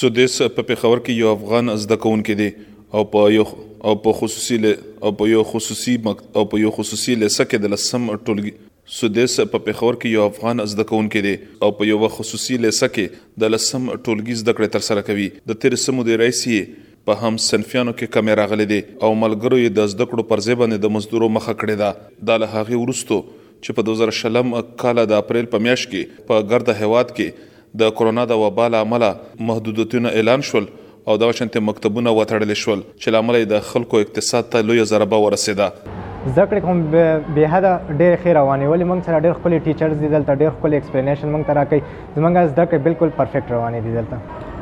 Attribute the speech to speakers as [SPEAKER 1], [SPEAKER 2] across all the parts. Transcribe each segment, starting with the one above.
[SPEAKER 1] سدیس په پېښور کې یو افغان زده کوونکی دی او په یو او په خصوصي او په یو خصوصي او په یو خصوصي لیسه کې د لسم ټولګي سدیس په پېښور کې یو افغان زده کوونکی دی او په یو خصوصي لیسه کې د لسم ټولګي زده کړې ترسره کوي د تیر سمو د رئیسي په هم سنفیانو کې کمی راغلی دی او ملګرو یې د زده کړو پر ځای باندې د مزدورو مخه کړې ده دا له هغې وروسته چې په 2020 کال د اپریل په میاشت کې په ګرد هیواد کې د کرونا د وبا له امله محدودیتونه اعلان شول او دغه شانتې مکتبونه وتړل شول چې له امله یې د خلکو اقتصاد ته لویه ضربه ورسېده.
[SPEAKER 2] زده کړې خو بې حده ډېرې ښې روانې ولې موږ سره ډېر ښکلي ټیچرز دي دلته ډېر ښکلي ایکسپلینیشن موږ ته راکوي زموږ زده کړې بالکل پرفیکټ روانې دي دلته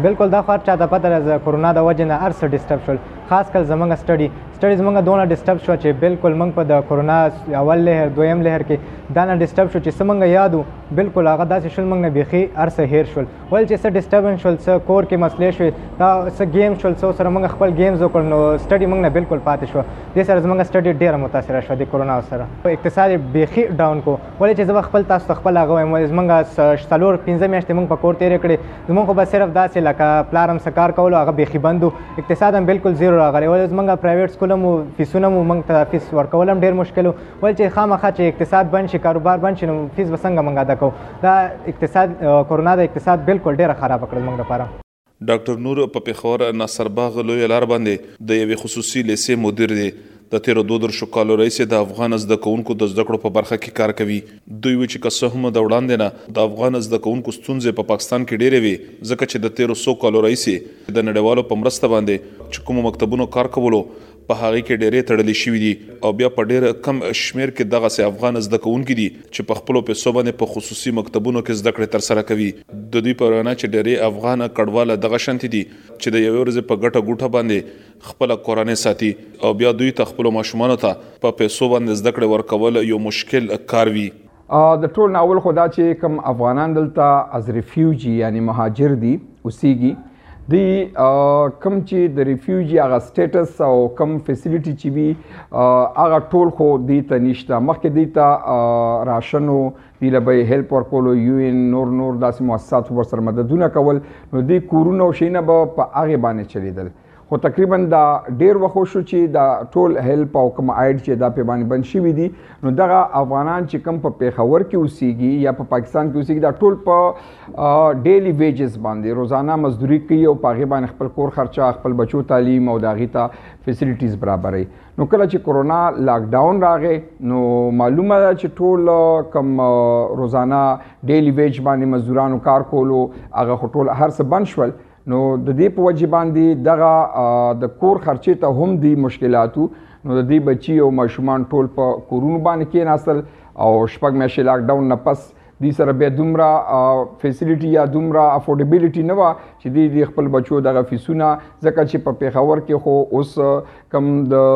[SPEAKER 2] بالکل دا خو هر چا ته پته ده د کرونا د وجې نه هر څه ډسټرب شول خاص کر زموږ سټډي سټډي زموږ دونه ډسټرب شو چې بالکل موږ په د کرونا اول لهر دویم لهر کې دا نه ډسټرب شو چې څه موږ یادو بلکل هغه داسې شول موږ نه بیخي هر څه هیر شول ول چې څه ډیسټربنس شول څه کور کې مسلې شوې دا څه گیم شول څو سره موږ خپل گیمز وکړ نو سټډي موږ نه بلکل پاتې شو دې سره زموږ سټډي ډیره متاثره شو د کورونا سره اقتصاد بیخي ډاون کو ولې چې زه خپل تاسو ته خپل هغه وایم زموږ څلور پنځه میاشتې موږ په کور تیرې کړې زموږ خو به صرف داسې لکه پلارم سکار کولو هغه بیخي بندو اقتصاد هم بلکل زیرو راغلی ولې زموږ پرایویټ سکول مو فیسونه مو موږ ته فیس ورکول هم ډیر مشکل ویل چې خامخا چې اقتصاد بند شي کاروبار بند شي نو فیس به څنګه موږ ادا کوو دا اقتصاد کورونا د اقتصاد بالکل ډیره خراب کړل موږ لپاره
[SPEAKER 1] ډاکټر نور په پیښور ناصر باغ لوی لار باندې د یوې خصوصي لیسې مدیر دی د تیرو دوه درشو کالو راهیسې د افغان زده کوونکو د زده کړو په برخه کې کار کوي دوی وی چې که څه هم د وړاندې نه د افغان زده کوونکو ستونزې په پاکستان کې ډېرې وي ځکه چې د تیرو سو کالو راهیسې د نړیوالو په مرسته باندې چې کوم مکتبونو کار کولو په هغې کې ډېری تړلې شوي دي او بیا په ډېر کم شمېر کې دغسې افغان زده کوونکي دي چې په خپلو پیسو باندې په خصوصي مکتبونو کې زده کړې ترسره کوي. د دوی په وینا چې ډېری افغان کډوال دغه شانتې دي چې د یوې ورځې په ګټه ګوټه باندې خپله کورنۍ ساتي او بیا دوی ته خپلو ماشومانو ته په پیسو باندې زده کړې ورکول یو مشکل کار وي.
[SPEAKER 3] د ټول نه اول خو دا چې کوم افغانان دلته از ریفیوجي یعنی مهاجر دي اوسېږي دی کم چې د ریفیوجی هغه سټیټس او کم فیسیلیټي چې وي هغه ټول خو دی ته نشته مخکې دی ته راشنو دی له به هیلپ ورکولو یو ان نور نور داسې مؤسسات ورسره مددونه کول نو دی کورونه او شینه به په هغه باندې چلیدل خو تقریبا دا ډیر وخت شو چې دا ټول هیلپ او کوم آیډ چې دا په باندې بند شوی دي نو دغه افغانان چې کم په پیښور کې اوسېږي یا په پاکستان کې اوسېږي دا ټول په ډیلی ویجز باندې روزانه مزدوري کوي او په هغې باندې خپل کور خرچه خپل بچو تعلیم او د هغې ته فیسیلیټیز برابروي نو کله چې کرونا لاکډاون راغی نو معلومه ده چې ټول کم روزانه ډیلی ویج باندې مزدورانو کار کولو هغه خو ټول هر څه بند شول نو د دې په وجه باندې دغه د کور خرچې ته هم دی مشکلاتو نو د دې بچي او ماشومان ټول په کورونو باندې کېناستل او شپږ میاشتې لاک ډاون نه پس دی سره به دومره فیسیلیټي یا دومره افورډیبিলিټي نه و چې دی د خپل بچو دغه فیسونه ځکه چې په پیښور کې خو اوس کم د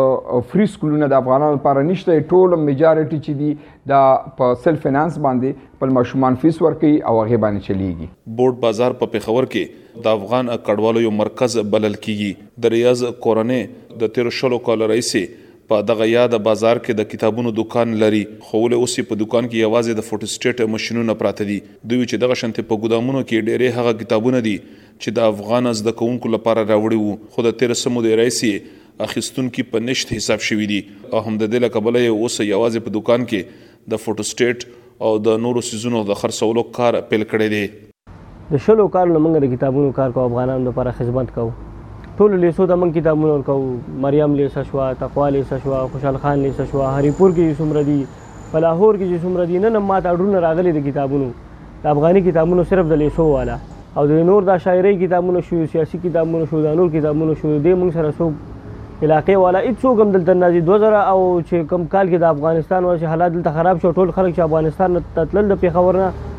[SPEAKER 3] فری سکولونه د افغانانو لپاره نشته ټول میجارټي چې دی دا په سیلف فینانس باندې خپل ماشومان فیس ورکوي او هغې باندې چلیږي.
[SPEAKER 1] بورډ بازار په پېښور کې د افغان کډوالو یو مرکز بلل کېږي. د ریاض کورنۍ د تېرو شلو کالو راهیسې په دغه یاد بازار کې د کتابونو دوکان لري، خو ولې اوس یې په دوکان کې یوازې د فوټوسټېټ ماشینونه پراته دي. دوی وي چې دغه شانتې په ګودامونو کې ډېری هغه کتابونه دي چې د افغان زده کوونکو لپاره راوړي وو، خو د تېرو څه مودې راهیسې یې اخیستونکي په نشت حساب شوي دي او همددې له کبله یې اوس یوازې په دوکان کې د فوټوسټېټ او د نورو څیزونو د خرڅولو کار پیل کړی دی.
[SPEAKER 4] د شلو کالو نه موږ د کتابونو کار کوو افغانانو لپاره خدمت کوو ټولو لېسو ته موږ کتابونه ورکوو مریم لېسه شوه تقوا لېسه شوه خوشحال خان لېسه شوه هري پور کې چې څومره دي په لاهور کې چې څومره دي نن هم ماته اډرونه راغلي د کتابونو د افغاني کتابونو صرف د لېسو والا او د نور دا شاعرۍ کتابونه شو سیاسي کتابونه شو دا نور کتابونه شو دې موږ سره څوک علاقې والا هیڅوک هم دلته نه ځي دوه زره او چې کوم کال کې د افغانستان ولا چې حالات دلته خراب شو ټول خلک چې افغانستان ته تلل د پېښور نه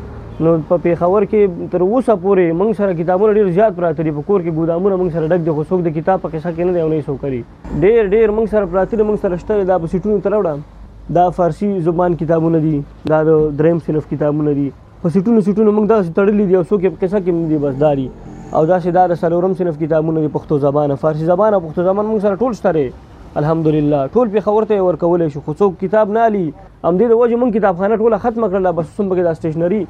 [SPEAKER 4] نو په پېښور کې تر اوسه پورې موږ سره کتابونه ډېر زیات پراته دي په کور کې ګودامونه موږ سره ډک دي خو څوک د کتاب په قصه کې نه دی او نه یې څوک کري ډېر ډېر موږ سره پراته دي موږ سره شته دا په سیټونو ته راوړه دا فارسي زبان کتابونه دي دا د دریم صنف کتابونه دي په سیټونو سیټونو موږ داسې تړلي دي او څوک یې په قصه کې نه دي بسداري او داسې دا د څلورم صنف کتابونه دي پښتو زبانه فارسي زبانه پښتو زبانه موږ سره ټول شته دی الحمدلله ټول په خور ته ورکول شي خو څوک کتاب نه علي هم دې د وجه موږ کتابخانه ټوله ختمه کړله بس څوم پکې د سټیشنري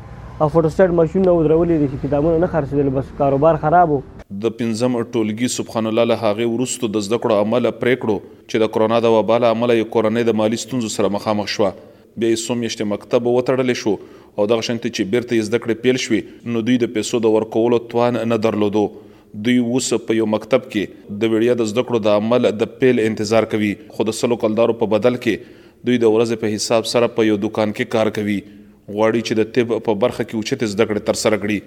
[SPEAKER 4] او فوټوسټیټ ماشینونه ودرولې دي چې کتابونه نه خرڅېدل بس کاروبار خراب و
[SPEAKER 1] د پنځم ټولګي سبحان الله له هغې وروسته د زده کړو امله پرېکړو چې د کرونا د وبا له امله یې کورنۍ د مالي ستونزو سره مخامخ شوه بیا یې څو میاشتې مکتب وتړل شو او دغه شانتې چې بیرته یې زده کړې پیل شوې نو دوی د پیسو د ورکولو توان نه درلودو. دوی اوس په یو مکتب کې د وړیا د زده کړو د عمل د پیل انتظار کوي خو د سلو کلدارو په بدل کې دوی د ورځې په حساب سره په یو دوکان کې کار کوي. غواړي چې د طب په برخه کې اوچتې زده کړې ترسره کړي.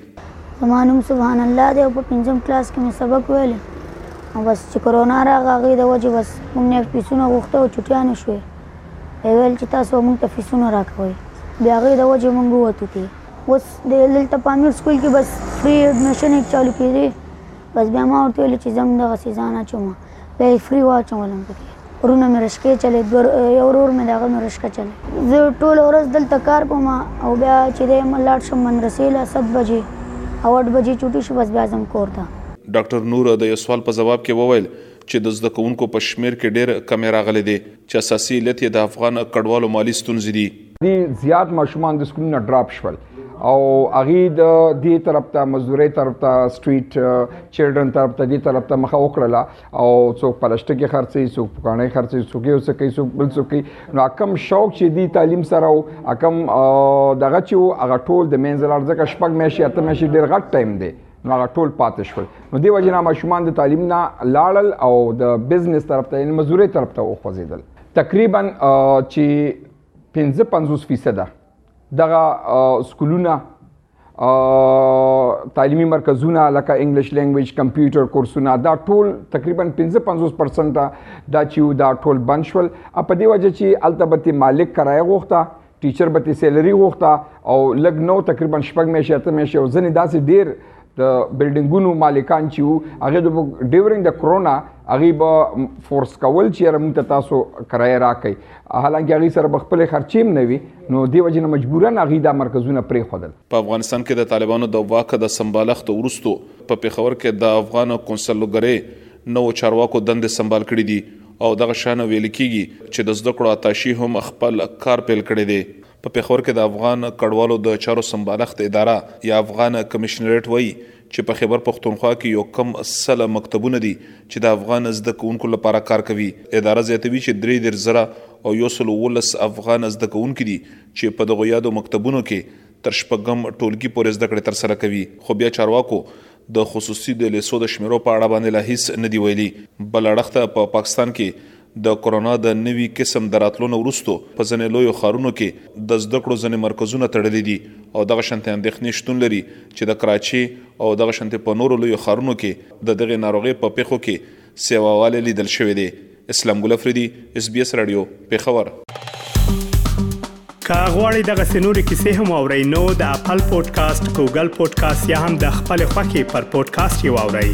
[SPEAKER 5] زما نوم سبحان الله دی او په پنځم کلاس کې مې سبق ویلی او بس چې کرونا راغله هغې د وجې بس موږ نه فیسونه غوښته او چټیانې شوې یې ویل چې تاسو به موږ ته فیسونه راکوئ بیا هغې د وجې موږ ووتو تې اوس د دلته په امیر سکول کې بس فري اډمیشن یې چالو کېدی بس بیا ما ورته ویل چې زه هم دغسې ځان اچوم بیا یې فري واچولم پکې ورونه مې رشکې چلې یو ورور مې دغه مې رشکه چلې زه ټوله ورځ دلته کار کوم او بیا چې دی مې لاړ شم مدرسې له ست بجې او اټ بجې چوټي شي بس بیا ځم کور ته
[SPEAKER 1] ډاکټر نور د یو سوال په ځواب کې وویل چې د زده کوونکو په شمېر کې ډېر کمی راغلی دی چې اساسي علت یې د افغان کډوالو مالي ستونزې دي.
[SPEAKER 3] دي زیات ماشومان د سکول نه ډراپ شول او هغه د دې طرف ته مزدوري طرف ته سټریټ چیلډرن طرف ته دې طرف ته مخه وکړه او څوک پلشټ کې خرڅي څوک پکانې خرڅي څوک یو څه کوي څوک بل څوک نو کم شوق چې دی تعلیم سره او کم دغه چې هغه ټول د مینځلار ځکه شپږ میاشي اته میاشي ډیر غټ ټایم دی نو هغه ټول پاتې شول نو دی وجه نه ماشومان د تعلیم نه لاړل او د بزنس طرف ته یعنی مزدوري طرف ته وخوځیدل تقریبا چې 55 فیصد دغه سکولونه تعلیمي مرکزونه لکه انګلیش لینګویج کمپیوټر کورسونه دا ټول تقریبا 55% دا چې دا ټول بند شول په دې وجه چې التبتی مالک کرایه غوښته ټیچر به تی سیلری غوښته او لګ نو تقریبا شپږ میاشتې اته میاشتې او ځنې داسې ډیر د بلډینګونو مالکان چې وو هغه د ډیورینګ د کرونا هغه به فورس کول چې یاره مونږ ته تاسو کرایه راکړئ حالانکه هغه سره خپل خرچې هم نه وي نو دی وجنه مجبورا هغه دا مرکزونه پرې خدل
[SPEAKER 1] په افغانستان کې د طالبانو د واک د سمبالښت ورستو په پیښور کې د افغان کونسلګری نو چارواکو دند سمبال کړی دي او دغه شان ویل کیږي چې د زده کړو اتاشي هم خپل کار پیل کړی دی. په پېښور کې د افغان کډوالو د چارو سمبالښت اداره یا افغان کمېشنرېټ وايي چې په خېبر پښتونخوا کې یو کم سل مکتبونه دي چې د افغان زده کوونکو لپاره کار کوي. اداره زیاتوي چې درې دېرش زره او یو سل اوولس افغان زده کوونکي دي چې په دغو یادو مکتبونو کې تر شپږم ټولګي پورې زده کړې ترسره کوي خو بیا چارواکو د خصوصي د لېسو د شمېرو په اړه باندې لا هیڅ نه دي ویلي. بل اړخته په پاکستان کې د کرونا د نوي قسم د راتلو نه وروسته په ځنې لویو ښارونو کې د زده کړو ځنې مرکزونه تړلي دي او دغه شانتې اندېښنې شتون لري چې د کراچې او دغه شانتې په نورو لویو ښارونو کې د دغې ناروغې په پېښو کې سیواوالی لیدل شوی دی. اسلام ګل افریدي اس بي اس رادیو پېښور
[SPEAKER 6] که غواړئ دغه سنوري کیسې هم او رینو د خپل پودکاسټ ګوګل پودکاسټ یا هم د خپل خاكي پر پودکاسټ یو اورئ